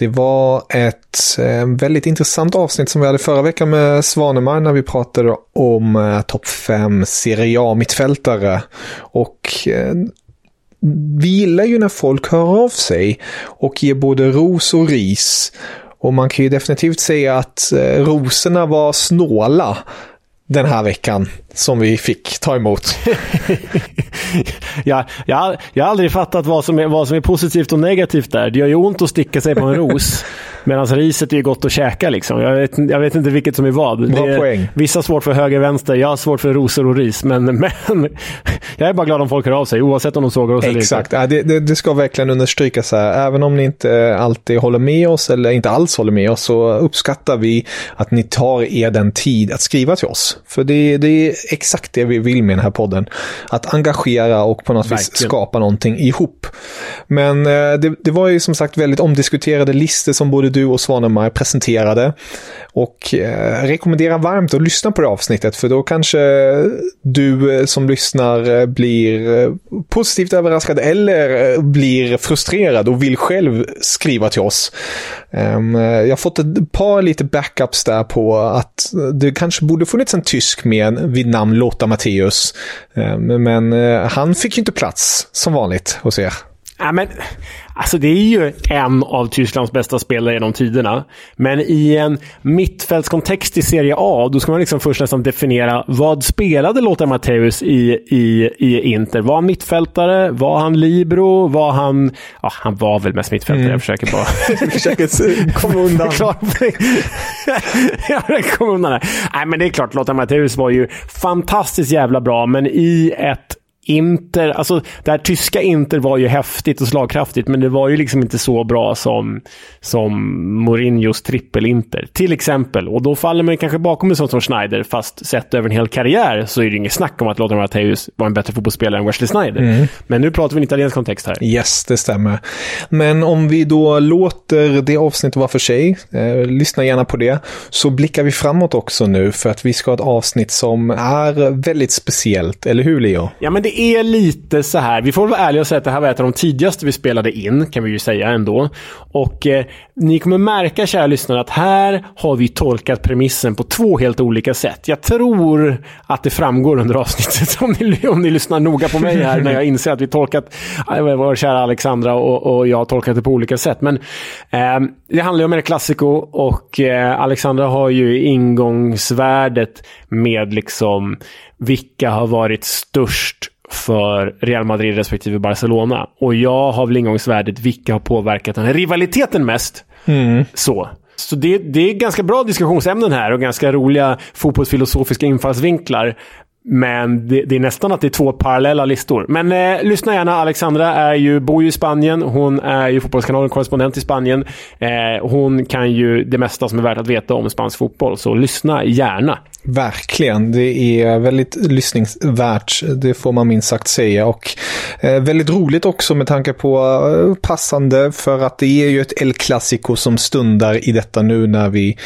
Det var ett eh, väldigt intressant avsnitt som vi hade förra veckan med Svanemar när vi pratade om eh, topp 5 Serie A-mittfältare. Och eh, vi gillar ju när folk hör av sig och ger både ros och ris. Och man kan ju definitivt säga att eh, rosorna var snåla den här veckan som vi fick ta emot. ja, jag, jag har aldrig fattat vad som, är, vad som är positivt och negativt där. Det gör ju ont att sticka sig på en ros. Medan riset är ju gott att käka. Liksom. Jag, vet, jag vet inte vilket som är vad. Bra är, poäng. Vissa har svårt för höger vänster. Jag har svårt för rosor och ris. Men, men jag är bara glad om folk hör av sig, oavsett om de sågar oss eller inte. Exakt. Ja, det, det, det, ska verkligen understrykas här. Även om ni inte alltid håller med oss eller inte alls håller med oss så uppskattar vi att ni tar er den tid att skriva till oss. För det, det är exakt det vi vill med den här podden. Att engagera och på något verkligen. vis skapa någonting ihop. Men eh, det, det var ju som sagt väldigt omdiskuterade listor som både du och Svanemar presenterade. Och eh, rekommenderar varmt att lyssna på det avsnittet för då kanske du eh, som lyssnar eh, blir eh, positivt överraskad eller blir frustrerad och vill själv skriva till oss. Ehm, jag har fått ett par lite backups där på att det kanske borde funnits en tysk med vid namn Lotta Matteus. Ehm, men han fick ju inte plats som vanligt hos er. Ja, men, alltså det är ju en av Tysklands bästa spelare genom tiderna. Men i en mittfältskontext i Serie A, då ska man liksom först nästan definiera vad spelade Lothar Matthäus i, i, i Inter? Var han mittfältare? Var han libero? Var han... Ja, han var väl mest mittfältare. Mm. Jag försöker bara... försöker komma undan. jag kommer undan. Nej, men det är klart, Lothar Matthäus var ju fantastiskt jävla bra, men i ett Inter, alltså det här tyska Inter var ju häftigt och slagkraftigt, men det var ju liksom inte så bra som, som Mourinhos trippel-Inter. Till exempel. Och då faller man kanske bakom en sån som Schneider, fast sett över en hel karriär så är det inget snack om att Lothar Matthäus var en bättre fotbollsspelare än Wesley Snyder. Mm. Men nu pratar vi en italiensk kontext här. Yes, det stämmer. Men om vi då låter det avsnittet vara för sig, eh, lyssna gärna på det, så blickar vi framåt också nu för att vi ska ha ett avsnitt som är väldigt speciellt, eller hur Leo? Ja, men det det är lite så här. Vi får vara ärliga och säga att det här var ett av de tidigaste vi spelade in, kan vi ju säga ändå. Och eh, ni kommer märka, kära lyssnare, att här har vi tolkat premissen på två helt olika sätt. Jag tror att det framgår under avsnittet, om ni, om ni lyssnar noga på mig här, när jag inser att vi tolkat, vår kära Alexandra och, och jag har tolkat det på olika sätt. Men eh, det handlar ju om en klassiko och eh, Alexandra har ju ingångsvärdet med liksom vilka har varit störst för Real Madrid respektive Barcelona. Och jag har väl ingångsvärdet vilka har påverkat den här rivaliteten mest. Mm. Så. Så det, det är ganska bra diskussionsämnen här och ganska roliga fotbollsfilosofiska infallsvinklar. Men det, det, är nästan att det är två parallella listor. Men eh, lyssna gärna. Alexandra är ju, bor ju i Spanien. Hon är ju Fotbollskanalen korrespondent i Spanien. Eh, hon kan ju det mesta som är värt att veta om spansk fotboll. Så lyssna gärna. Verkligen. Det är väldigt lyssningsvärt. Det får man minst sagt säga. Och eh, väldigt roligt också med tanke på eh, passande för att det är ju ett El Clasico som stundar i detta nu när vi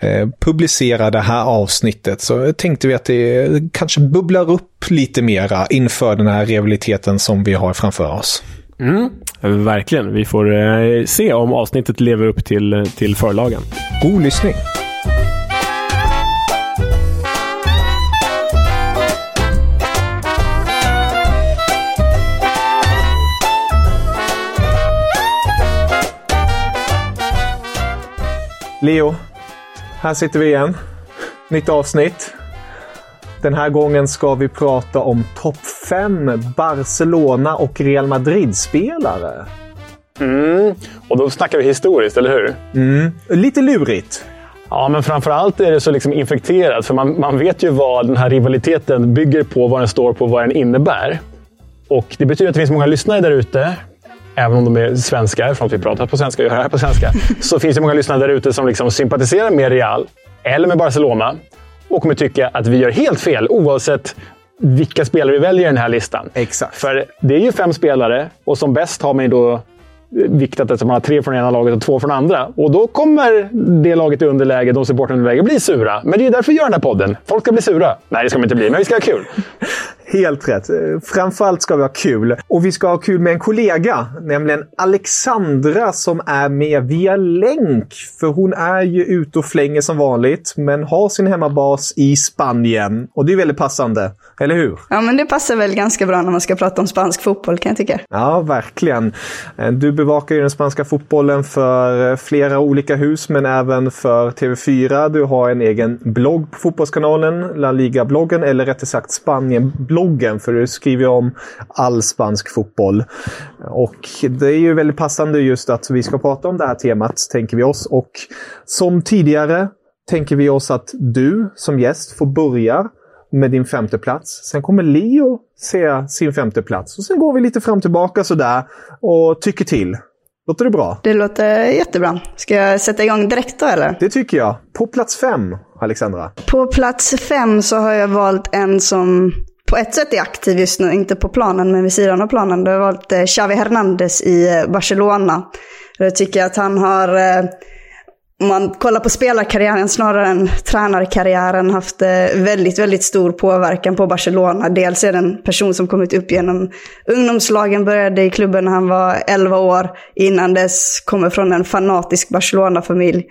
eh, publicerar det här avsnittet. Så tänkte vi att det kanske bubblar upp lite mera inför den här rivaliteten som vi har framför oss. Mm, verkligen. Vi får se om avsnittet lever upp till, till förlagen. God lyssning! Leo, här sitter vi igen. Nytt avsnitt. Den här gången ska vi prata om topp 5 Barcelona och Real Madrid-spelare. Mm, och då snackar vi historiskt, eller hur? Mm. Lite lurigt. Ja, men framförallt är det så liksom infekterat. För man, man vet ju vad den här rivaliteten bygger på, vad den står på, vad den innebär. Och Det betyder att det finns många lyssnare där ute även om de är svenskar, att vi pratar på svenska och gör det här på svenska, så finns det många lyssnare där ute som liksom sympatiserar med Real eller med Barcelona och kommer tycka att vi gör helt fel oavsett vilka spelare vi väljer i den här listan. Exakt. För det är ju fem spelare och som bäst har man ju då viktat att man har tre från ena laget och två från andra. Och då kommer det laget i underläge, de supportrarna i underläge, bli sura. Men det är därför vi gör den här podden. Folk ska bli sura. Nej, det ska de inte bli, men vi ska ha kul. Helt rätt. Framförallt ska vi ha kul. Och vi ska ha kul med en kollega, nämligen Alexandra som är med via länk. För hon är ju ute och flänger som vanligt, men har sin hemmabas i Spanien. Och det är väldigt passande, eller hur? Ja, men det passar väl ganska bra när man ska prata om spansk fotboll kan jag tycka. Ja, verkligen. Du bevakar ju den spanska fotbollen för eh, flera olika hus, men även för TV4. Du har en egen blogg på Fotbollskanalen, La Liga-bloggen, eller rättare sagt Spanien-bloggen för du skriver om all spansk fotboll. Och det är ju väldigt passande just att vi ska prata om det här temat, tänker vi oss. Och som tidigare tänker vi oss att du som gäst får börja med din femte plats. Sen kommer Leo säga sin femte plats. Och sen går vi lite fram och tillbaka sådär och tycker till. Låter det bra? Det låter jättebra. Ska jag sätta igång direkt då eller? Det tycker jag. På plats fem, Alexandra. På plats fem så har jag valt en som på ett sätt är aktiv just nu, inte på planen men vid sidan av planen. Du har valt eh, Xavi Hernandez i eh, Barcelona. Jag tycker att han har, eh, om man kollar på spelarkarriären snarare än tränarkarriären, haft eh, väldigt, väldigt stor påverkan på Barcelona. Dels är det en person som kommit upp genom ungdomslagen, började i klubben när han var 11 år. Innan dess kommer från en fanatisk Barcelona-familj.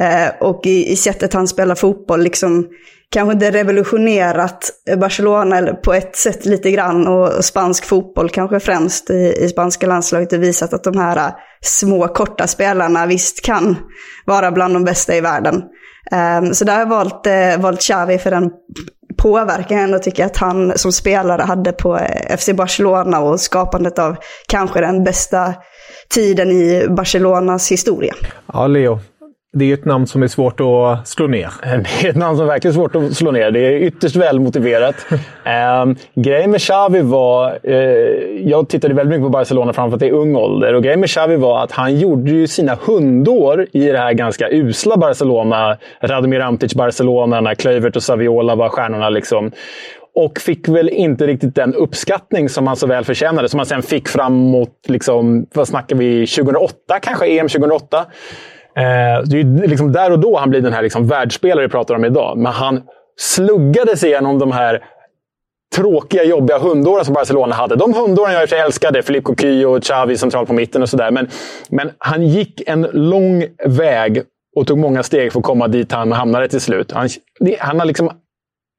Eh, och i, i sättet han spelar fotboll, liksom kanske inte revolutionerat Barcelona på ett sätt lite grann och spansk fotboll kanske främst i, i spanska landslaget och visat att de här äh, små korta spelarna visst kan vara bland de bästa i världen. Um, så där har jag valt, äh, valt Xavi för den påverkan jag ändå tycker att han som spelare hade på äh, FC Barcelona och skapandet av kanske den bästa tiden i Barcelonas historia. Ja, Leo. Det är ett namn som är svårt att slå ner. Det är ett namn som är verkligen svårt att slå ner. Det är ytterst välmotiverat. um, grejen med Xavi var... Uh, jag tittade väldigt mycket på Barcelona framför att det är ung ålder. Och grejen med Xavi var att han gjorde ju sina hundår i det här ganska usla Barcelona. Radomir Amtic Barcelona, när Kluivert och Saviola var stjärnorna. Liksom. Och fick väl inte riktigt den uppskattning som han så väl förtjänade. Som han sen fick framåt, liksom, vad snackar vi, 2008 kanske? EM 2008. Eh, det är liksom där och då han blir den här liksom världsspelare vi pratar om idag. Men han sluggade sig igenom de här tråkiga, jobbiga hundåren som Barcelona hade. De hundåren jag i och för sig älskade, Filippo Coquy och Xavi centralt på mitten och sådär. Men, men han gick en lång väg och tog många steg för att komma dit han hamnade till slut. Han, han har liksom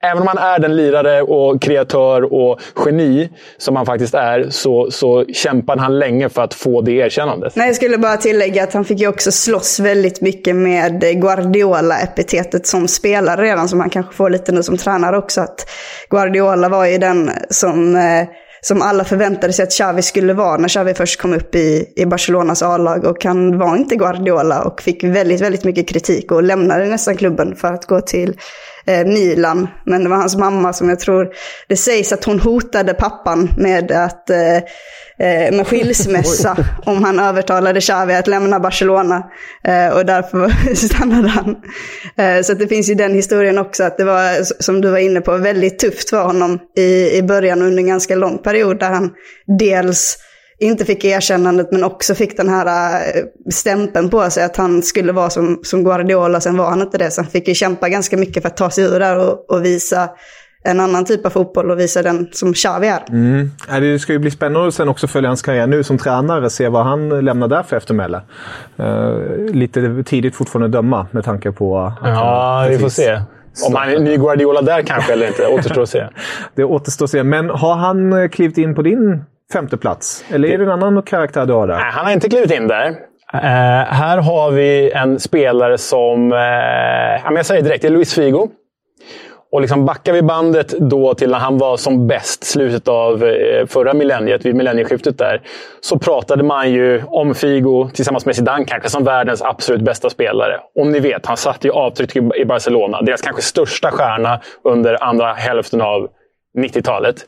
Även om han är den lirare och kreatör och geni som han faktiskt är så, så kämpade han länge för att få det erkännandet. Nej, jag skulle bara tillägga att han fick ju också slåss väldigt mycket med Guardiola-epitetet som spelare redan, som han kanske får lite nu som tränare också. Att Guardiola var ju den som eh, som alla förväntade sig att Xavi skulle vara när Xavi först kom upp i, i Barcelonas A-lag. Och han var inte Guardiola och fick väldigt, väldigt mycket kritik och lämnade nästan klubben för att gå till eh, Milan. Men det var hans mamma som jag tror, det sägs att hon hotade pappan med att eh, eh med skilsmässa om han övertalade Xavi att lämna Barcelona. Eh, och därför stannade han. Eh, så det finns ju den historien också, att det var, som du var inne på, väldigt tufft för honom i, i början under en ganska lång period där han dels inte fick erkännandet men också fick den här äh, stämpeln på sig att han skulle vara som, som Guardiola, sen var han inte det. Så han fick ju kämpa ganska mycket för att ta sig ur där och, och visa en annan typ av fotboll och visa den som Xavi är. Mm. Det ska ju bli spännande att sen också följa hans karriär nu som tränare, se vad han lämnar där för eftermäle. Uh, lite tidigt fortfarande att döma med tanke på... Ja, vi får se. Om han är ny Guardiola där kanske eller inte, återstår att se. det återstår att se. Men har han klivit in på din femte plats? Eller är det en annan karaktär du har där? Nej, han har inte klivit in där. Uh, här har vi en spelare som... Uh, jag säger direkt, det är Luis Figo. Och liksom backar vi bandet då till när han var som bäst, slutet av uh, förra millenniet, vid millennieskiftet där, så pratade man ju om Figo tillsammans med Zidane kanske som världens absolut bästa spelare. Om ni vet, han satte ju avtryck i Barcelona. Deras kanske största stjärna under andra hälften av 90-talet.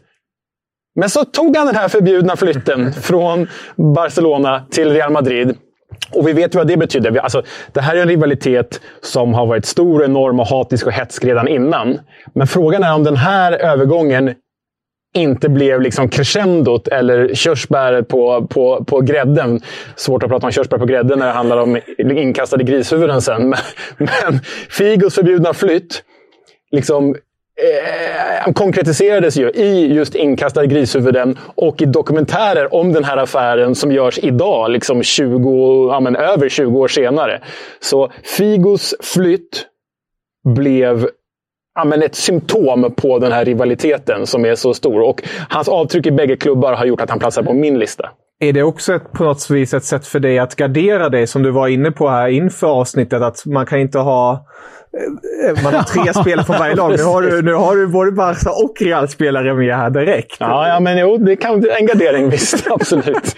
Men så tog han den här förbjudna flytten från Barcelona till Real Madrid. Och vi vet vad det betyder. Alltså, det här är en rivalitet som har varit stor, enorm och hatisk och hetsk redan innan. Men frågan är om den här övergången inte blev liksom crescendot eller körsbäret på, på, på grädden. Svårt att prata om körsbär på grädden när det handlar om inkastade grishuvuden sen. Men, men Figos förbjudna flytt liksom eh, konkretiserades ju i just inkastade grishuvuden och i dokumentärer om den här affären som görs idag, liksom 20, ja, men över 20 år senare. Så Figos flytt blev ja, men ett symptom på den här rivaliteten som är så stor. Och hans avtryck i bägge klubbar har gjort att han platsar på min lista. Är det också ett, på något vis ett sätt för dig att gardera dig, som du var inne på här inför avsnittet, att man kan inte ha man har tre spelare från varje lag. Nu har du, nu har du både Barca och Real-spelare med här direkt. Ja, ja men jo, det kan en gardering visst. Absolut.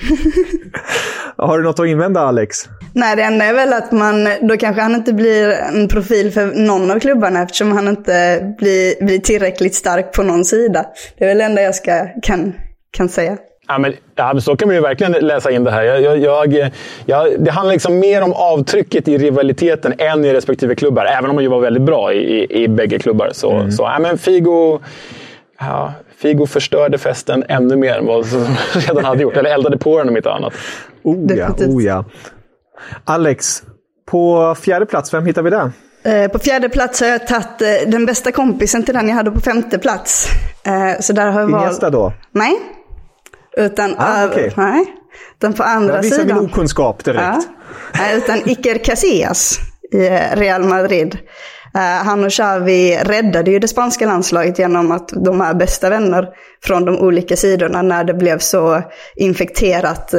har du något att invända, Alex? Nej, det enda är väl att man, då kanske han inte blir en profil för någon av klubbarna eftersom han inte blir, blir tillräckligt stark på någon sida. Det är väl det enda jag ska, kan, kan säga. Ja, men, ja, så kan man ju verkligen läsa in det här. Jag, jag, jag, det handlar liksom mer om avtrycket i rivaliteten än i respektive klubbar. Även om man ju var väldigt bra i, i, i bägge klubbar. Så, mm. så ja, men Figo, ja, Figo förstörde festen ännu mer än vad som redan hade gjort. Eller eldade på den om inte annat. Oh ja, oh ja. Alex, på fjärde plats, vem hittar vi där? Eh, på fjärde plats har jag tagit eh, den bästa kompisen till den jag hade på femte plats. Eh, så där har jag valt... Iniesta då? Nej, utan, ah, okay. nej, utan på andra Där sidan. visar vi okunskap direkt. Ja, nej, utan Iker Casillas i Real Madrid. Uh, han och Xavi räddade ju det spanska landslaget genom att de är bästa vänner från de olika sidorna när det blev så infekterat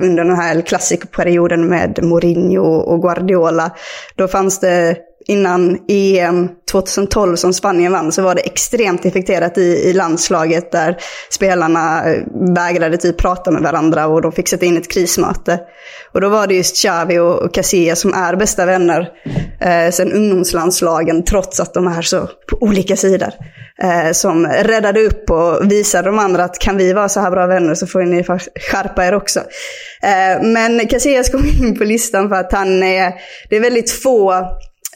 under den här klassikperioden med Mourinho och Guardiola. Då fanns det innan EM 2012 som Spanien vann så var det extremt infekterat i, i landslaget där spelarna eh, vägrade typ prata med varandra och de fick sätta in ett krismöte. Och då var det just Xavi och, och Casillas som är bästa vänner eh, sen ungdomslandslagen trots att de är så på olika sidor. Eh, som räddade upp och visade de andra att kan vi vara så här bra vänner så får ni skärpa er också. Eh, men Casillas kom in på listan för att han är, det är väldigt få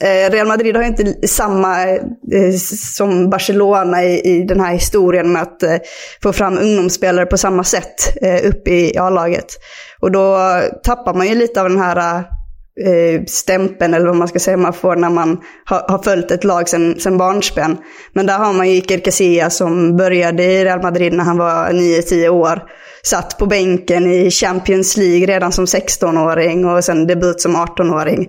Eh, Real Madrid har inte samma eh, eh, som Barcelona i, i den här historien med att eh, få fram ungdomsspelare på samma sätt eh, upp i A-laget. Och då tappar man ju lite av den här stämpeln, eller vad man ska säga, man får när man har, har följt ett lag sedan, sen barnsben. Men där har man ju Iker Casillas som började i Real Madrid när han var 9-10 år. Satt på bänken i Champions League redan som 16-åring och sen debut som 18-åring.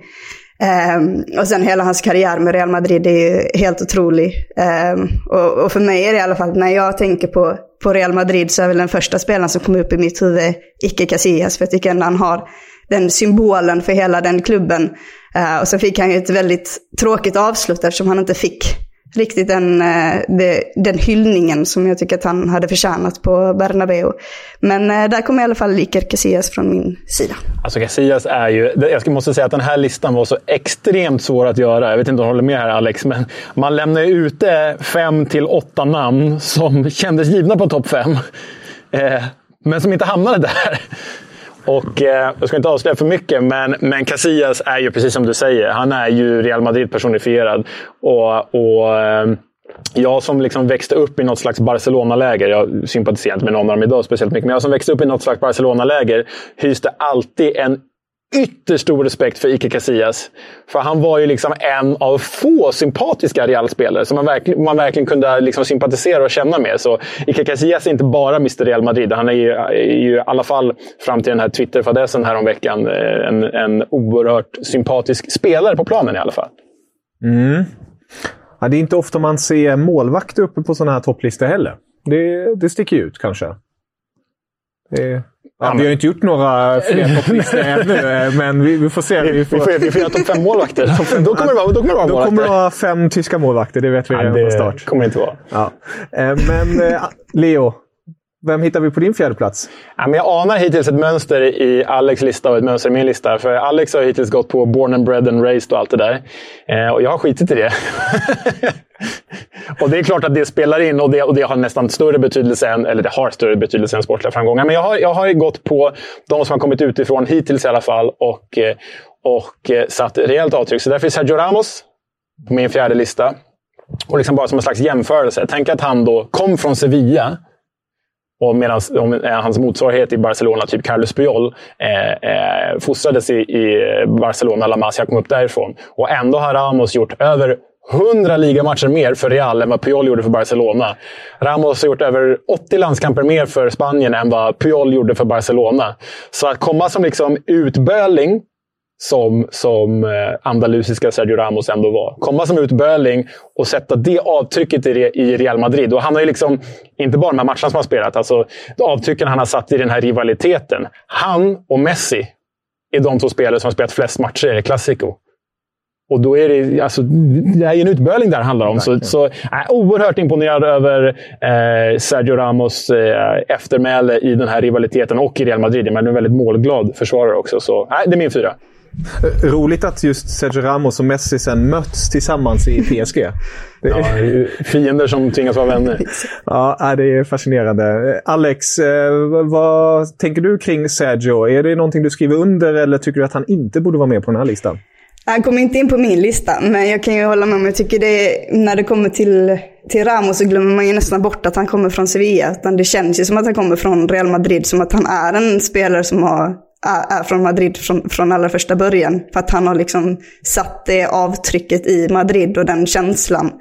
Um, och sen hela hans karriär med Real Madrid är ju helt otrolig. Um, och, och, för mig är det i alla fall, när jag tänker på, på Real Madrid så är väl den första spelaren som kommer upp i mitt huvud Icke Casillas. För jag tycker ändå han har den symbolen för hela den klubben. Uh, och så fick han ju ett väldigt tråkigt avslut eftersom han inte fick riktigt den, eh, den hyllningen som jag tycker att han hade förtjänat på Bernabeu. Men eh, där kommer i alla fall Iker Casillas från min sida. Alltså Casillas är ju... Jag måste säga att den här listan var så extremt svår att göra. Jag vet inte om du håller med här Alex, men man lämnar ju ute fem till åtta namn som kändes givna på topp fem. Eh, men som inte hamnade där. Och eh, Jag ska inte avslöja för mycket, men, men Casillas är ju precis som du säger. Han är ju Real Madrid personifierad. Och, och eh, jag som liksom växte upp i något slags Barcelona-läger, jag sympatiserar inte med någon av dem idag speciellt mycket, men jag som växte upp i något slags Barcelona-läger hyste alltid en ytterst stor respekt för Ike Casillas. För han var ju liksom en av få sympatiska Real-spelare som man verkligen, man verkligen kunde liksom sympatisera och känna med. Så Ike Casillas är inte bara Mr Real Madrid. Han är ju, är ju i alla fall, fram till den här Twitter-fadäsen häromveckan, eh, en, en oerhört sympatisk spelare på planen i alla fall. Mm. Ja, det är inte ofta man ser målvakter uppe på sådana här topplistor heller. Det, det sticker ut kanske. Det... Ja, vi har inte gjort några fler topplistor ännu, eh, men vi, vi, får se. Vi får, vi får, vi får göra topp fem målvakter. då kommer det vara, då kommer det vara Då kommer det vara fem tyska målvakter, det vet vi redan från start. Det kommer det inte vara. Ja. Eh, men eh, Leo, vem hittar vi på din fjärde plats? Ja, men jag anar hittills ett mönster i Alex lista och ett mönster i min lista. För Alex har hittills gått på born and bred and raised och allt det där. Eh, och jag har skitit i det. och det är klart att det spelar in och det, och det har nästan större betydelse än, eller det har större betydelse än sportliga framgångar. Men jag har, jag har gått på de som har kommit utifrån hittills i alla fall och, eh, och eh, satt rejält avtryck. Så därför är Sergio Ramos på min fjärde lista. Och liksom bara som en slags jämförelse. Tänk att han då kom från Sevilla och medan eh, hans motsvarighet i Barcelona, typ Carlos Puyol, eh, eh, fostrades i, i Barcelona, La Masia kom upp därifrån. Och ändå har Ramos gjort över 100 ligamatcher mer för Real än vad Puyol gjorde för Barcelona. Ramos har gjort över 80 landskamper mer för Spanien än vad Puyol gjorde för Barcelona. Så att komma som liksom utböling som, som eh, andalusiska Sergio Ramos ändå var. Komma som utböling och sätta det avtrycket i, i Real Madrid. Och han har ju liksom, inte bara de här matcherna som han spelat, alltså avtrycken han har satt i den här rivaliteten. Han och Messi är de två spelare som har spelat flest matcher i Clasico. Och då är det, alltså, det är en utböling där det handlar om. Så, så äh, oerhört imponerad över eh, Sergio Ramos eh, eftermäle i den här rivaliteten och i Real Madrid. Men en väldigt målglad försvarare också. Så äh, det är min fyra. Roligt att just Sergio Ramos och Messi sen möts tillsammans i PSG. Det ja, fiender som tvingas vara vänner. ja, det är fascinerande. Alex, eh, vad tänker du kring Sergio? Är det någonting du skriver under eller tycker du att han inte borde vara med på den här listan? Han kommer inte in på min lista, men jag kan ju hålla med om, jag tycker det, när det kommer till, till Ramos så glömmer man ju nästan bort att han kommer från Sevilla. Utan det känns ju som att han kommer från Real Madrid, som att han är en spelare som har är från Madrid från, från allra första början. För att han har liksom satt det avtrycket i Madrid och den känslan.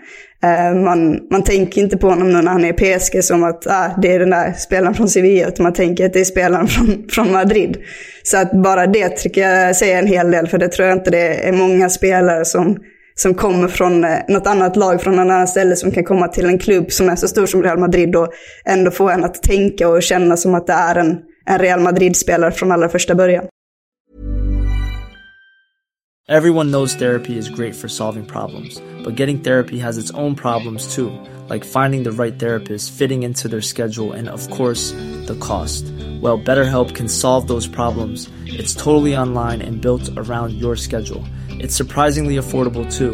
Eh, man, man tänker inte på honom nu när han är i PSG som att ah, det är den där spelaren från Sevilla, utan man tänker att det är spelaren från, från Madrid. Så att bara det tycker jag säger en hel del, för det tror jag inte det är många spelare som, som kommer från något annat lag från något annat ställe som kan komma till en klubb som är så stor som Real Madrid och ändå få en att tänka och känna som att det är en en Real Madrid-spelare från allra första början. Everyone knows therapy is great for solving problems, but getting therapy has its own problems too, like finding the right therapist, fitting into their schedule, and of course, the cost. Well, BetterHelp can solve those problems. It's totally online and built around your schedule. It's surprisingly affordable too.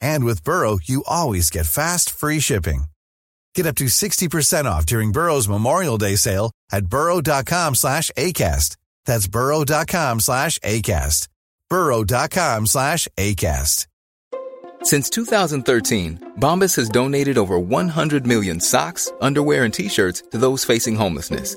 And with Burrow, you always get fast, free shipping. Get up to 60% off during Burrow's Memorial Day sale at burrow.com slash ACAST. That's burrow.com slash ACAST. burrow.com slash ACAST. Since 2013, Bombas has donated over 100 million socks, underwear, and T-shirts to those facing homelessness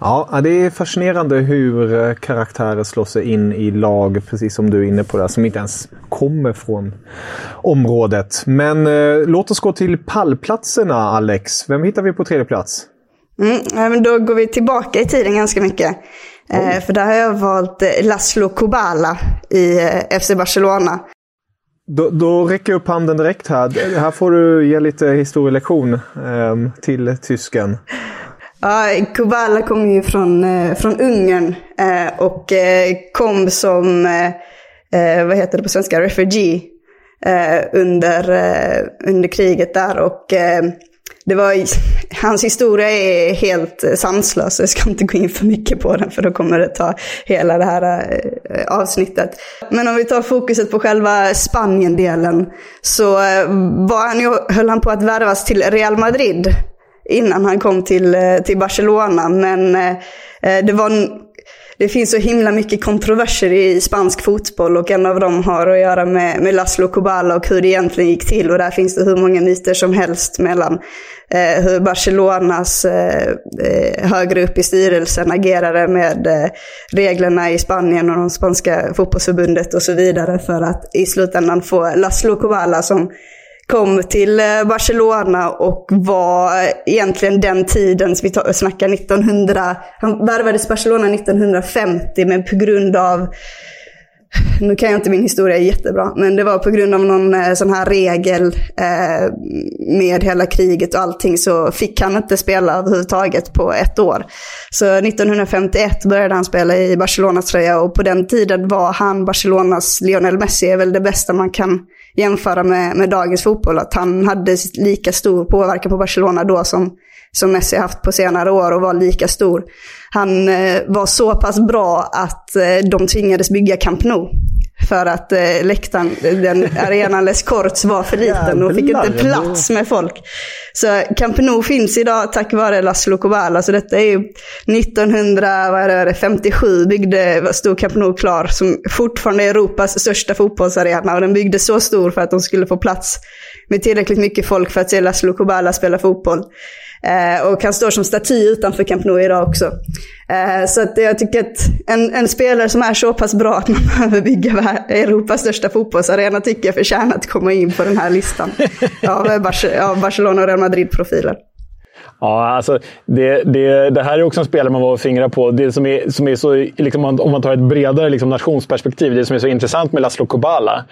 Ja, det är fascinerande hur eh, karaktärer slår sig in i lag, precis som du är inne på, där, som inte ens kommer från området. Men eh, låt oss gå till pallplatserna, Alex. Vem hittar vi på tredje plats? Mm, men då går vi tillbaka i tiden ganska mycket. Eh, för där har jag valt eh, Laszlo Kubala i eh, FC Barcelona. Då, då räcker jag upp handen direkt här. Här får du ge lite historielektion eh, till tysken. Ja, Kubala kom ju från, eh, från Ungern eh, och eh, kom som, vad heter det på svenska, refugee under, under kriget där. Och det var, hans historia är helt sanslös, jag ska inte gå in för mycket på den för då kommer det ta hela det här avsnittet. Men om vi tar fokuset på själva Spanien-delen så var han ju, höll han på att värvas till Real Madrid innan han kom till, eh, till Barcelona. Men eh, eh, det var det finns så himla mycket kontroverser i spansk fotboll och en av dem har att göra med, med Laszlo Kubala och hur det egentligen gick till. Och där finns det hur många myter som helst mellan eh, hur Barcelonas eh, högre upp i styrelsen agerade med eh, reglerna i Spanien och de spanska fotbollsförbundet och så vidare för att i slutändan få Laszlo Kubala som kom till eh, Barcelona och var eh, egentligen den tiden, vi snackar 1900, han värvades Barcelona 1950 men på grund av nu kan jag inte min historia jättebra, men det var på grund av någon eh, sån här regel eh, med hela kriget och allting så fick han inte spela överhuvudtaget på ett år. Så 1951 började han spela i Barcelonas tröja och på den tiden var han Barcelonas Lionel Messi, är väl det bästa man kan jämföra med, med dagens fotboll. Att han hade lika stor påverkan på Barcelona då som, som Messi haft på senare år och var lika stor. Han eh, var så pass bra att eh, de tvingades bygga Camp Nou. För att eh, läktaren, den arenan Les Corts var för liten och fick inte plats med folk. Så Camp Nou finns idag tack vare Laszlo Kubala. Så detta är ju 1957 byggde, stod Camp Nou klar som fortfarande är Europas största fotbollsarena. Och den byggdes så stor för att de skulle få plats med tillräckligt mycket folk för att se Laszlo Kubala spela fotboll. Eh, och han står som staty utanför Camp Nou idag också. Eh, så att jag tycker att en, en, spelare som är så pass bra att man behöver bygga Europas största fotbollsarena tycker jag förtjänar att komma in på den här listan av, av Barcelona och Real Madrid-profiler. Ja, alltså det, det, det, här är också en spelare man var och fingrar på. Det som är, som är så, liksom, om man tar ett bredare liksom, nationsperspektiv, det som är så intressant med Laszlo Kubala,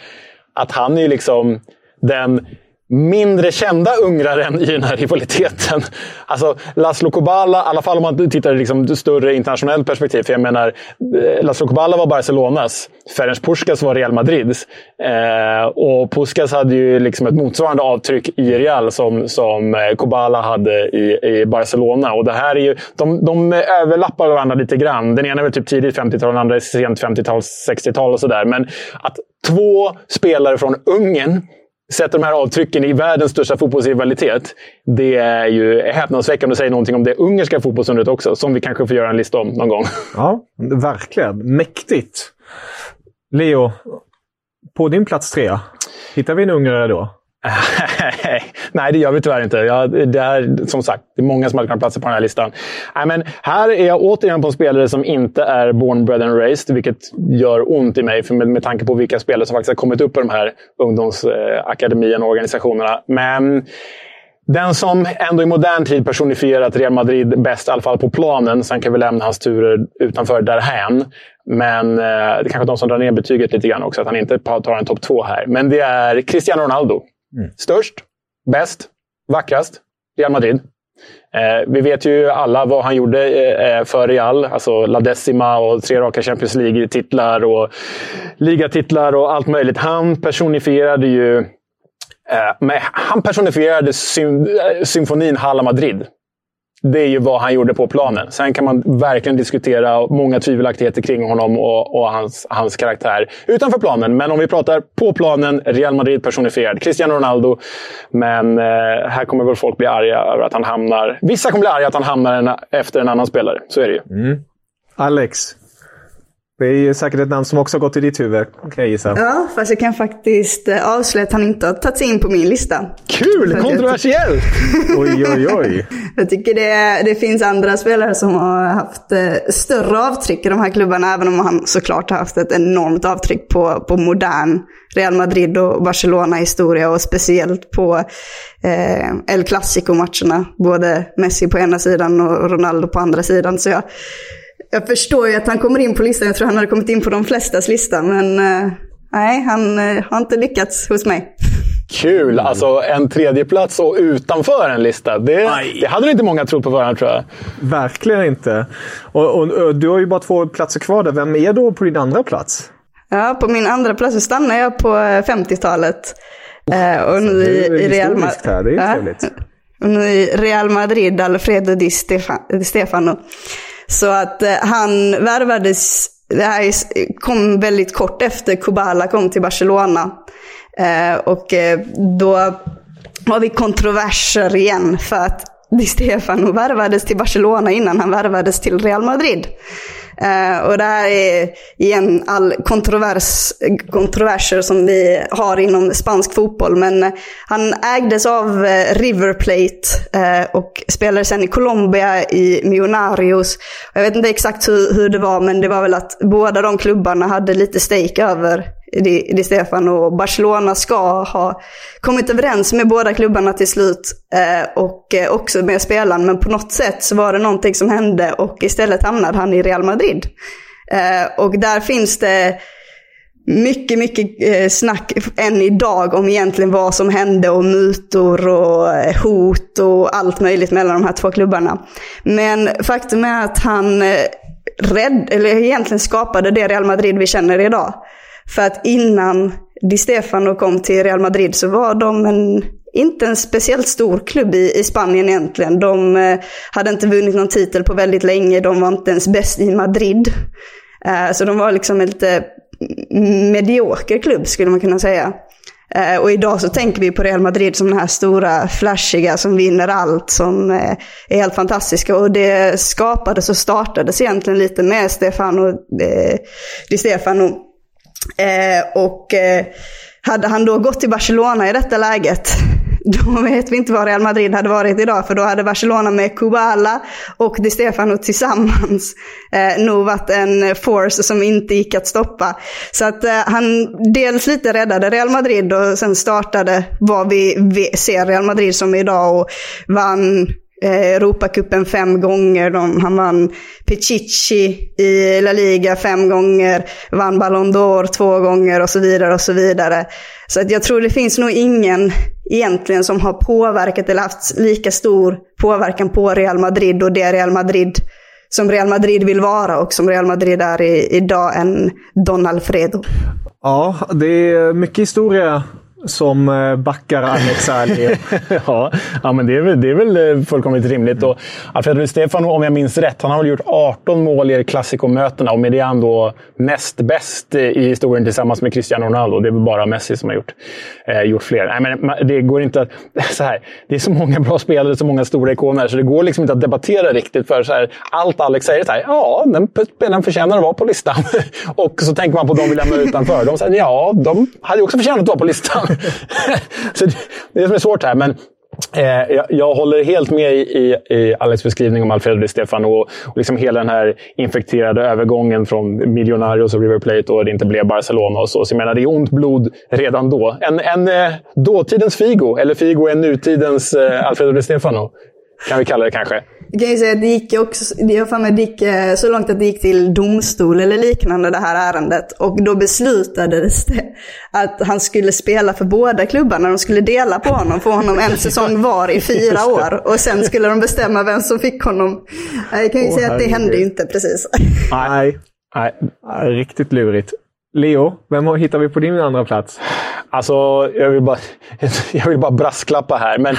att han är liksom den mindre kända ungraren i den här rivaliteten. Alltså Laszlo Kubala, i alla fall om man tittar i liksom större internationellt perspektiv. För jag menar, eh, Laszlo Kubala var Barcelonas. Ferenc Puskas var Real Madrids. Eh, och Puskas hade ju liksom ett motsvarande avtryck i Real som, som eh, Kubala hade i, i Barcelona. Och det här är ju, de, de överlappar varandra lite grann. Den ena är väl typ tidigt 50-tal, den andra är sent 50-tal, 60-tal och sådär. Men att två spelare från Ungern sätter de här avtrycken i världens största fotbollsrivalitet. Det är ju häpnadsväckande att säga någonting om det ungerska fotbollsundret också, som vi kanske får göra en lista om någon gång. Ja, verkligen. Mäktigt. Leo, på din plats tre, hittar vi en ungrare då? Nej, det gör vi tyvärr inte. Ja, det är som sagt det är många som hade kunnat platsa på den här listan. Nej, men här är jag återigen på en spelare som inte är born, bred and raised, vilket gör ont i mig för med, med tanke på vilka spelare som faktiskt har kommit upp i de här ungdomsakademierna och organisationerna. Men den som ändå i modern tid personifierat Real Madrid bäst, i alla fall på planen. Sen kan vi lämna hans turer utanför därhän. Men eh, det är kanske de som drar ner betyget lite grann också, att han inte tar en topp två här. Men det är Cristiano Ronaldo. Mm. Störst, bäst, vackrast. Real Madrid. Eh, vi vet ju alla vad han gjorde eh, eh, för Real. Alltså La Decima och tre raka Champions League-titlar och ligatitlar och allt möjligt. Han personifierade ju eh, med, han personifierade sym eh, symfonin Hala Madrid det är ju vad han gjorde på planen. Sen kan man verkligen diskutera många tvivelaktigheter kring honom och, och hans, hans karaktär utanför planen. Men om vi pratar på planen, Real Madrid personifierad. Cristiano Ronaldo. Men eh, här kommer väl folk bli arga över att han hamnar... Vissa kommer bli arga att han hamnar en, efter en annan spelare. Så är det ju. Mm. Alex, det är säkert ett namn som också har gått i ditt huvud, kan jag gissa. Ja, fast jag kan faktiskt eh, avslöja att han inte har tagit sig in på min lista. Kul! Kontroversiellt! oj, oj, oj. Jag tycker det, det finns andra spelare som har haft eh, större avtryck i de här klubbarna, även om han såklart har haft ett enormt avtryck på, på modern Real Madrid och Barcelona-historia och speciellt på eh, El Clasico-matcherna. Både Messi på ena sidan och Ronaldo på andra sidan. Så jag, jag förstår ju att han kommer in på listan. Jag tror han hade kommit in på de flestas lista. Men eh, nej, han eh, har inte lyckats hos mig. Kul! Alltså en tredjeplats och utanför en lista. Det, det hade inte många trott på förhand tror jag. Verkligen inte. Och, och, och, du har ju bara två platser kvar där. Vem är då på din andra plats? Ja, på min andra plats så stannar jag på 50-talet. Eh, och nu i, i Real Madrid. Det är trevligt. Och nu i Real Madrid, Alfredo Di Stefano. Så att eh, han värvades, det här kom väldigt kort efter Kubala kom till Barcelona. Eh, och eh, då har vi kontroverser igen för att Di Stefano värvades till Barcelona innan han värvades till Real Madrid. Uh, och det här är igen all kontrovers, kontroverser som vi har inom spansk fotboll. Men han ägdes av eh, River Plate eh, och spelade sen i Colombia i Millonarios. Jag vet inte exakt hur, hur det var, men det var väl att båda de klubbarna hade lite stake över Di, Di och Barcelona ska ha kommit överens med båda klubbarna till slut eh, och eh, också med spelaren. Men på något sätt så var det någonting som hände och istället hamnade han i Real Madrid. Eh, och där finns det mycket, mycket eh, snack än idag om egentligen vad som hände och mutor och eh, hot och allt möjligt mellan de här två klubbarna. Men faktum är att han eh, rädd, eller egentligen skapade det Real Madrid vi känner idag. För att innan Di Stefano kom till Real Madrid så var de en, inte en speciellt stor klubb i, i Spanien egentligen. De eh, hade inte vunnit någon titel på väldigt länge. De var inte ens bäst i Madrid. Eh, så de var liksom en lite medioker klubb skulle man kunna säga. Eh, och idag så tänker vi på Real Madrid som den här stora, flashiga, som vinner allt, som eh, är helt fantastiska. Och det skapades och startades egentligen lite med Stefano, eh, Di Stefano Eh, och eh, hade han då gått till Barcelona i detta läget, då vet vi inte var Real Madrid hade varit idag. För då hade Barcelona med Kubala och Di Stefano tillsammans eh, nog varit en force som inte gick att stoppa. Så att eh, han dels lite räddade Real Madrid och sen startade vad vi ser Real Madrid som idag och vann Eh, Europacupen fem gånger. De, han vann Pichichi i La Liga fem gånger. Vann Ballon d'Or två gånger och så vidare och så vidare. Så att jag tror det finns nog ingen egentligen som har påverkat eller haft lika stor påverkan på Real Madrid och det Real Madrid som Real Madrid vill vara och som Real Madrid är i, idag än Don Alfredo. Ja, det är mycket historia som eh, backar Alex Ali. ja, ja, men det är, väl, det är väl eh, fullkomligt rimligt. Och Alfredo Stefano, om jag minns rätt, han har väl gjort 18 mål i klassikomötena och med det är han då näst bäst eh, i historien tillsammans med Cristiano Ronaldo. Det är väl bara Messi som har gjort, eh, gjort fler. Nej, men det går inte att... Så här, det är så många bra spelare, så många stora ikoner, så det går liksom inte att debattera riktigt. för så här, Allt Alex säger är så här, ja, den spelaren förtjänar att vara på listan. och så tänker man på de vi lämnar utanför. De säger, ja, de hade också förtjänat att vara på listan. så det, det är det som är svårt här. Men Eh, jag, jag, håller helt med i, i, i Alex beskrivning om Alfredo Di Stefano och, och liksom hela den här infekterade övergången från Millonarios och River Plate och det inte blev Barcelona och så. Så jag menar, det är ont blod redan då. En, en eh, dåtidens Figo, eller Figo är nutidens eh, Alfredo Di Stefano. Kan vi kalla det kanske. Jag kan ju säga att det gick också, jag för mig det gick eh, så långt att det gick till domstol eller liknande det här ärendet. Och då beslutades det att han skulle spela för båda klubbarna. De skulle dela på honom, få honom en säsong var i fyra år. Och sen skulle de bestämma vem som fick honom. Jag kan ju säga att det hände ju inte precis. Nej, nej, riktigt lurigt. Leo, vem hittar vi på din andra plats? Alltså, jag vill bara, jag vill bara brasklappa här. Men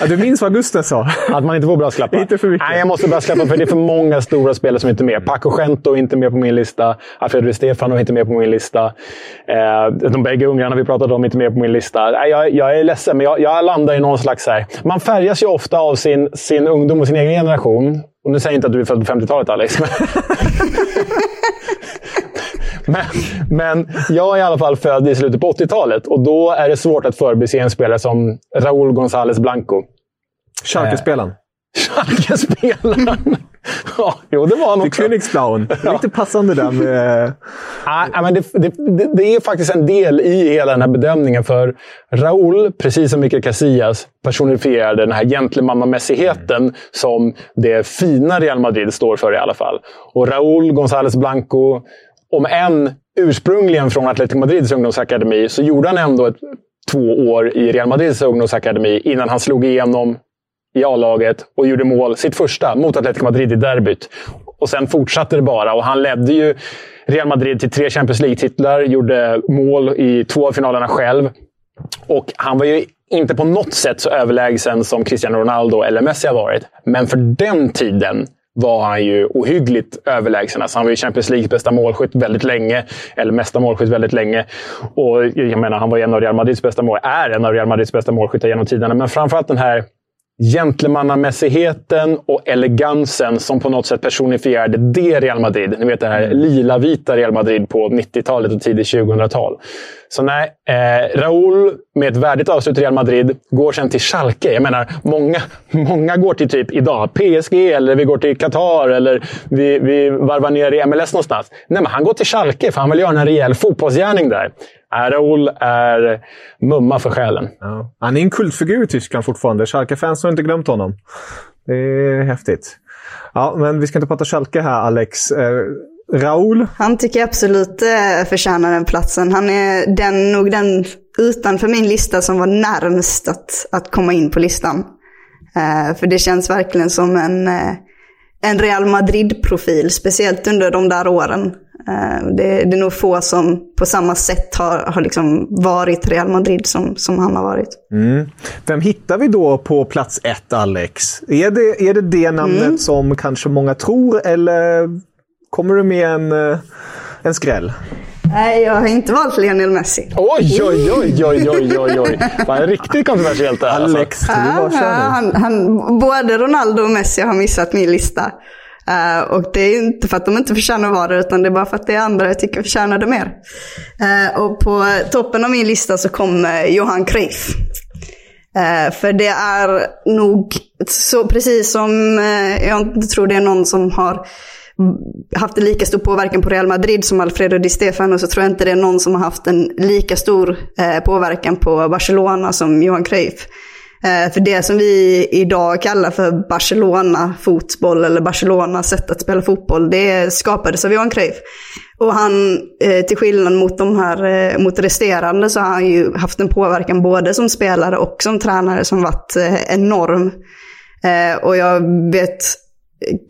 Ja, du minns vad Gusten sa? Att man inte får brasklappa. Inte för mycket. Nej, jag måste brasklappa för det är för många stora spelare som inte är med. Paco Gento är inte med på min lista. Alfredo Stefano är inte med på min lista. Eh, de bägge ungrarna vi pratade om är inte med på min lista. Nej, jag, jag är ledsen, men jag, jag landar i någon slags... Här. Man färgas ju ofta av sin, sin ungdom och sin egen generation. Och nu säger jag inte att du är född på 50-talet, Alex. Men... Men, jag är i alla fall född i slutet på 80-talet och då är det svårt att förbise en spelare som Raúl González Blanco. Schalke-spelaren. Schalke-spelaren! ja, jo, det var han också. Königsblauen. Lite passande där med... Nej, men det, det, det, är faktiskt en del i hela den här bedömningen. För Raúl, precis som Mikael Casillas, personifierade den här gentlemannamässigheten som det fina Real Madrid står för i alla fall. Och Raúl González Blanco, om än ursprungligen från Atletico Madrids ungdomsakademi, så gjorde han ändå ett, två år i Real Madrids ungdomsakademi innan han slog igenom i A-laget och gjorde mål, sitt första, mot Atletico Madrid i derbyt. Och sen fortsatte det bara och han ledde ju Real Madrid till tre Champions League-titlar, gjorde mål i två av finalerna själv. Och han var ju inte på något sätt så överlägsen som Cristiano Ronaldo eller Messi har varit. Men för den tiden var han ju ohyggligt överlägsen. Alltså han var ju Champions Leagues bästa målskytt väldigt länge. Eller mesta målskytt väldigt länge. Och jag menar, han var en av Real Madrids bästa mål. Är en av Real Madrids bästa målskyttar genom tiderna. Men framförallt den här gentlemannamässigheten och elegansen som på något sätt personifierade det Real Madrid. Ni vet det här lila-vita Real Madrid på 90-talet och tidigt 2000-tal. Så nej, eh, Raúl med ett värdigt avslut i Real Madrid går sen till Schalke. Jag menar, många, många går till typ idag PSG eller vi går till Qatar eller vi, vi varvar ner i MLS någonstans. Nej, men han går till Schalke för han vill göra en rejäl fotbollsgärning där. Eh, Raúl är mumma för själen. Ja. Han är en kultfigur i Tyskland fortfarande. Schalke-fans har inte glömt honom. Det är häftigt. Ja, men vi ska inte prata Schalke här, Alex. Eh, Raúl? Han tycker jag absolut eh, förtjänar den platsen. Han är den, nog den utanför min lista som var närmst att, att komma in på listan. Eh, för det känns verkligen som en, eh, en Real Madrid-profil, speciellt under de där åren. Det, det är nog få som på samma sätt har, har liksom varit Real Madrid som, som han har varit. Mm. Vem hittar vi då på plats ett, Alex? Är det är det, det namnet Mm. som kanske många tror, eller kommer du med en, eh, en skräll? Nej, jag har inte valt Lionel Messi. Oj, oj, oj, oj, oj, oj, oj. Vad riktigt kontroversiellt det här. alltså. Alex, du Ja, bara kör han, han, både Ronaldo och Messi har missat min lista. Eh, och det är inte för att de inte förtjänar att vara det, utan det är bara för att det är andra jag tycker förtjänar det mer. Eh, och på toppen av min lista så kommer Johan Cruyff. Eh, för det är nog så precis som, jag inte tror det är någon som har Mm, haft en lika stor påverkan på Real Madrid som Alfredo Di Stefano så tror jag inte det är någon som har haft en lika stor eh, påverkan på Barcelona som Johan Cruyff. Eh, för det som vi idag kallar för Barcelona-fotboll eller Barcelona sätt att spela fotboll, det skapades av Johan Cruyff. Och han, eh, till skillnad mot de här, eh, mot resterande, så har han ju haft en påverkan både som spelare och som tränare som varit eh, enorm. Eh, och jag vet,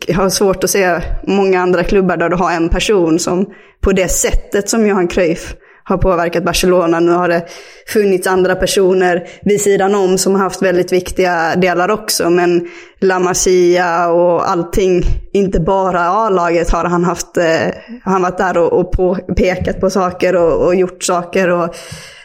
jag har svårt att se många andra klubbar där du har en person som på det sättet som Johan Cruyff har påverkat Barcelona. Nu har det funnits andra personer vid sidan om som har haft väldigt viktiga delar också. Men La Masia och allting, inte bara A-laget har han haft, eh, han varit där och, och på, pekat på saker och, och gjort saker. Och,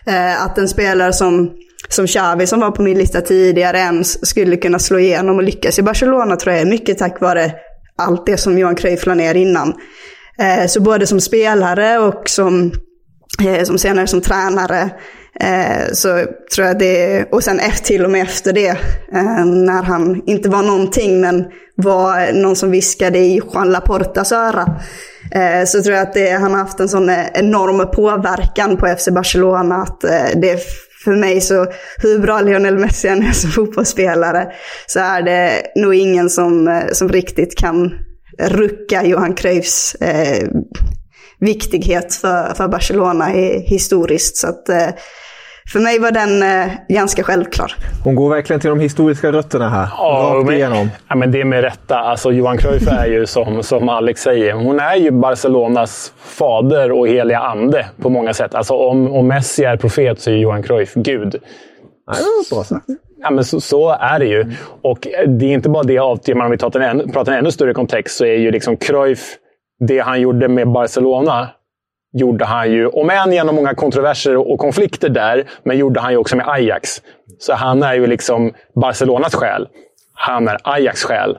eh, att en spelare som som Xavi som var på min lista tidigare ens skulle kunna slå igenom och lyckas i Barcelona tror jag är mycket tack vare allt det som Johan Cruyff la ner innan. Eh, så både som spelare och som, eh, som senare som tränare eh, så tror jag det, och sen efter, till och med efter det, eh, när han inte var någonting men var någon som viskade i Juan Laportas öra. Eh, så tror jag att det, han har haft en sån eh, enorm påverkan på FC Barcelona att eh, det för mig så, hur bra Lionel Messi än är som fotbollsspelare, så är det nog ingen som, eh, som riktigt kan rucka Johan Cruyffs eh, viktighet för, för Barcelona i, historiskt. Så att, eh, för mig var den eh, ganska självklar. Hon går verkligen till de historiska rötterna här. Ja, Rakt men, igenom. ja, men det är med rätta. Alltså, Johan Cruyff är ju som, som Alex säger, hon är ju Barcelonas fader och heliga ande på många sätt. Alltså, om, om Messi är profet så är Johan Cruyff Gud. det var bra sagt. Ja, men så, så, är det ju. Och det är inte bara det avtrycket. Om vi pratar en, pratar en ännu större kontext så är ju liksom Cruyff, det han gjorde med Barcelona, gjorde han ju, om än genom många kontroverser och konflikter där, men gjorde han ju också med Ajax. Så han är ju liksom Barcelonas själ. Han är Ajax själ.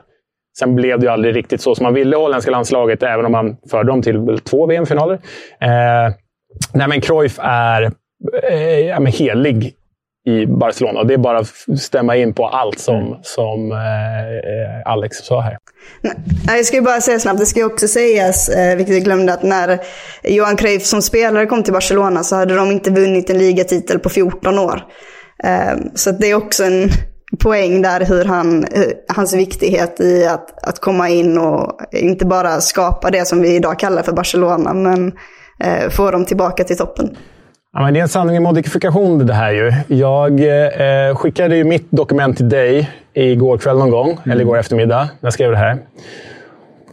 Sen blev det ju aldrig riktigt så som man ville i holländska landslaget, även om man förde dem till två VM-finaler. Eh, nej, men Cruyff är eh, ja, men helig i Barcelona. Och det är bara att stämma in på allt som, mm. som eh, Alex sa här. Jag ska bara säga snabbt, det ska också sägas, eh, vilket jag glömde, att när Johan Cruyff som spelare kom till Barcelona så hade de inte vunnit en ligatitel på 14 år. Eh, så det är också en poäng där hur han, hans viktighet i att, att komma in och inte bara skapa det som vi idag kallar för Barcelona, men eh, få dem tillbaka till toppen. Ja, men det är en sanning i modifikation det här ju. Jag eh, skickade ju mitt dokument till dig igår kväll någon gång, mm. eller igår eftermiddag, när jag skrev det här.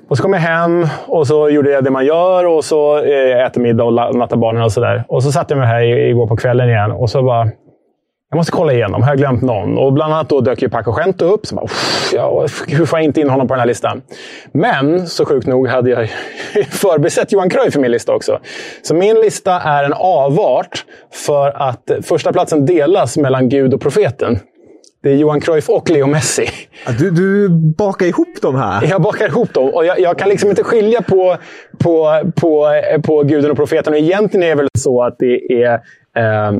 Och så kom jag hem och så gjorde jag det man gör och så eh, äter middag och nattar barnen och sådär. Och så satte jag mig här igår på kvällen igen och så bara jag måste kolla igenom. Har jag glömt någon? Och bland annat då dök ju Paco Gento upp. Så bara, ja, hur får jag inte in honom på den här listan? Men så sjukt nog hade jag förbisett Johan Cruyff i min lista också. Så min lista är en avart för att första platsen delas mellan Gud och profeten. Det är Johan Cruyff och Leo Messi. Du, du bakar ihop dem här? Jag bakar ihop dem. Och jag, jag kan liksom inte skilja på, på, på, på guden och profeten. Och egentligen är det väl så att det är eh,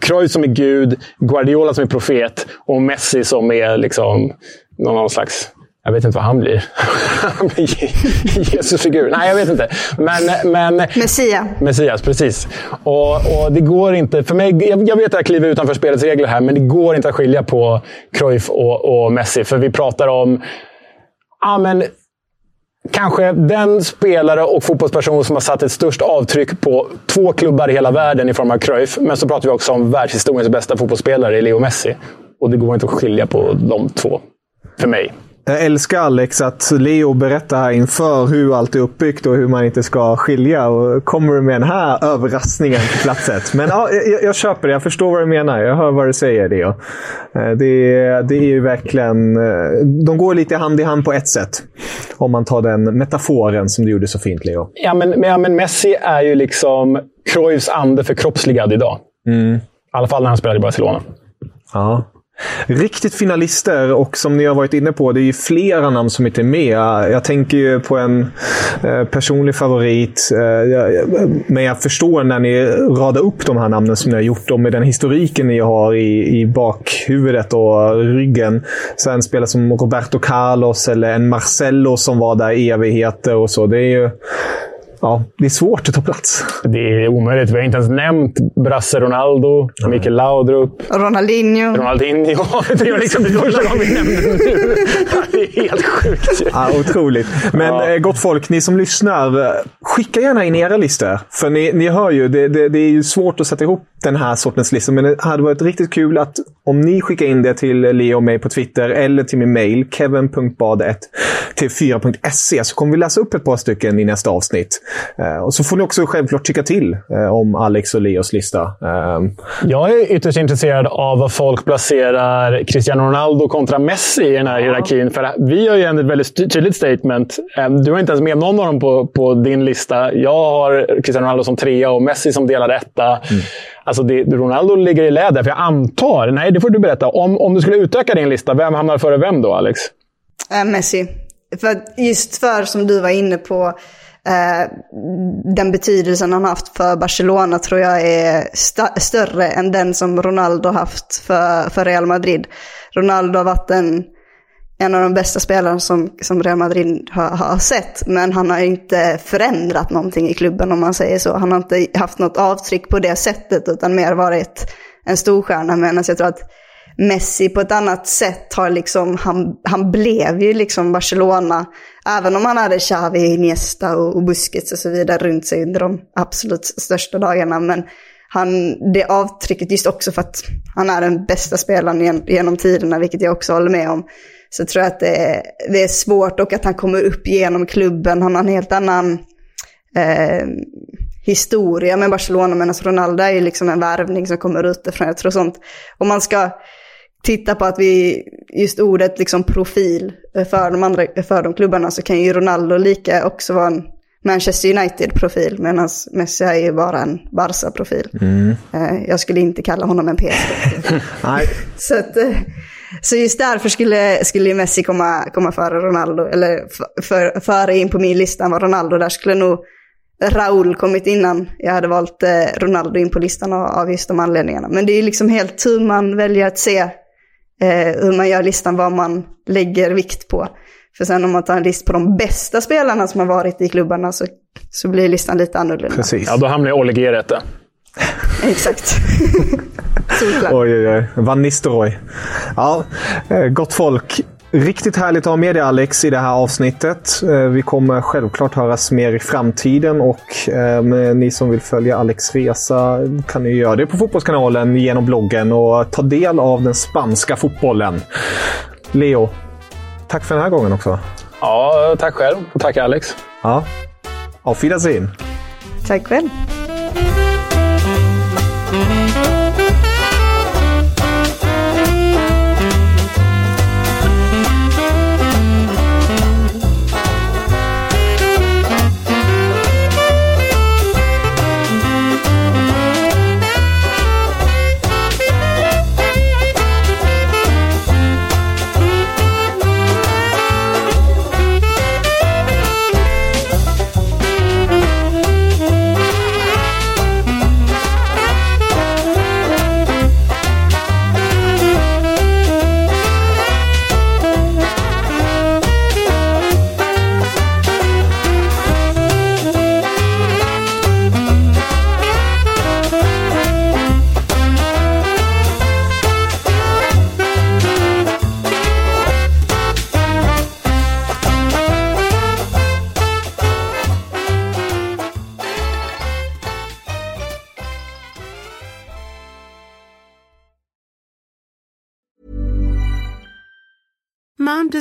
Cruyff som är Gud, Guardiola som är profet och Messi som är liksom någon slags jag vet inte vad han blir. Han blir Jesusfigur. Nej, jag vet inte. Men, men, Messia. Messias, precis. Och, och det går inte... För mig, jag, jag vet att jag kliver utanför spelets regler här, men det går inte att skilja på Cruyff och, och Messi. För vi pratar om... Ja, men, kanske den spelare och fotbollsperson som har satt ett störst avtryck på två klubbar i hela världen i form av Cruyff. Men så pratar vi också om världshistoriens bästa fotbollsspelare, Leo Messi. Och det går inte att skilja på de två, för mig. Jag älskar Alex att Leo berättar här inför hur allt är uppbyggt och hur man inte ska skilja. Och kommer du med den här överraskningen på platset. Men ja, jag, jag, köper det. Jag förstår vad du menar. Jag hör vad du säger, Leo. Eh, det, det är ju verkligen... Eh, de går lite hand i hand på ett sätt. Om man tar den metaforen som du gjorde så fint, Leo. Ja, men, ja, men Messi är ju liksom Cruyffs ande förkroppsligad idag. Mm. I alla fall när han spelade i Barcelona. Ja. Riktigt finalister och som ni har varit inne på, det är ju flera namn som inte är med. Jag tänker ju på en eh, personlig favorit. Eh, men jag förstår när ni radar upp de här namnen som ni har gjort och med den historiken ni har i, i bakhuvudet och ryggen. Så en spelare som Roberto Carlos eller en Marcello som var där i evigheter och så. Det är ju ja, det är svårt att ta plats. Det är omöjligt. Vi har inte ens nämnt Brasse Ronaldo, mm. Mikael Laudrup. Ronaldinho. Ronaldinho. Det är liksom det första gången vi nämner nu. Det är helt sjukt. Ja, otroligt. Men ja. Eh, gott folk, ni som lyssnar. Eh, skicka gärna in era listor. För ni, ni hör ju, det, det, det är ju svårt att sätta ihop den här sortens listor. Men det hade varit riktigt kul att om ni skickar in det till Leo och mig på Twitter eller till min mail kevin.bad1 till 4.se så kommer vi läsa upp ett par stycken i nästa avsnitt. Uh, och så får ni också självklart tycka till uh, om Alex och Leos lista. Uh, jag är ytterst intresserad av vad folk placerar Cristiano Ronaldo kontra Messi i den här hierarkin. För vi har ju ett väldigt tydligt statement. Du har inte ens med någon av dem på, på din lista. Jag har Cristiano Ronaldo som trea och Messi som delad etta. Mm. Alltså Alltså, det, Ronaldo ligger i läder, för jag antar... Nej, det får du berätta. Om, om du skulle utöka din lista, vem hamnar före vem då, Alex? Äh, Messi. För just för, som du var inne på, eh, den betydelsen han haft för Barcelona tror jag är st större än den som Ronaldo haft för, för Real Madrid. Ronaldo har varit en en av de bästa spelarna som, som Real Madrid har, har, sett. Men han har inte förändrat någonting i klubben om man säger så. Han har inte haft något avtryck på det sättet utan mer varit en storstjärna. Medan jag tror att Messi på ett annat sätt har liksom, han, han blev ju liksom Barcelona. Även om han hade Xavi, Iniesta och, och Busquets och så vidare runt sig under de absolut största dagarna. Men han, det avtrycket just också för att han är den bästa spelaren genom tiderna, vilket jag också håller med om så tror jag att det är, det är svårt och att han kommer upp genom klubben. Han har en helt annan... Eh, historia med Barcelona medan Ronaldo är ju liksom en värvning som kommer utifrån. Jag tror sånt. Om man ska titta på att vi, just ordet liksom profil för de andra, för de klubbarna så kan ju Ronaldo lika också vara en Manchester United-profil medan Messi är ju bara en Barca-profil. Mm. Eh, jag skulle inte kalla honom en PSG-profil. så, att, eh, så just därför skulle, skulle Messi komma, komma före Ronaldo, eller för, före in på min lista var Ronaldo. Där skulle nog Raul kommit innan jag hade valt eh, Ronaldo in på listan av just de anledningarna. Men det är liksom helt hur man väljer att se hur man gör listan, vad man lägger vikt på. För sen om man tar en lista på de bästa spelarna som har varit i klubbarna så, så blir listan lite annorlunda. Precis. Ja, då hamnar jag Olle G rätta. Exakt. oj, oj, oj. Van Nistelrooy. Ja, eh, gott folk. Riktigt härligt att ha med dig Alex i det här avsnittet. Eh, vi kommer självklart höras mer i framtiden och eh, ni som vill följa Alex resa kan ni göra det på Fotbollskanalen genom bloggen och ta del av den spanska fotbollen. Leo, Tack för den här gången också. Ja, tack själv. Och tack Alex. Ja. Auf Wiedersehen. Tack själv.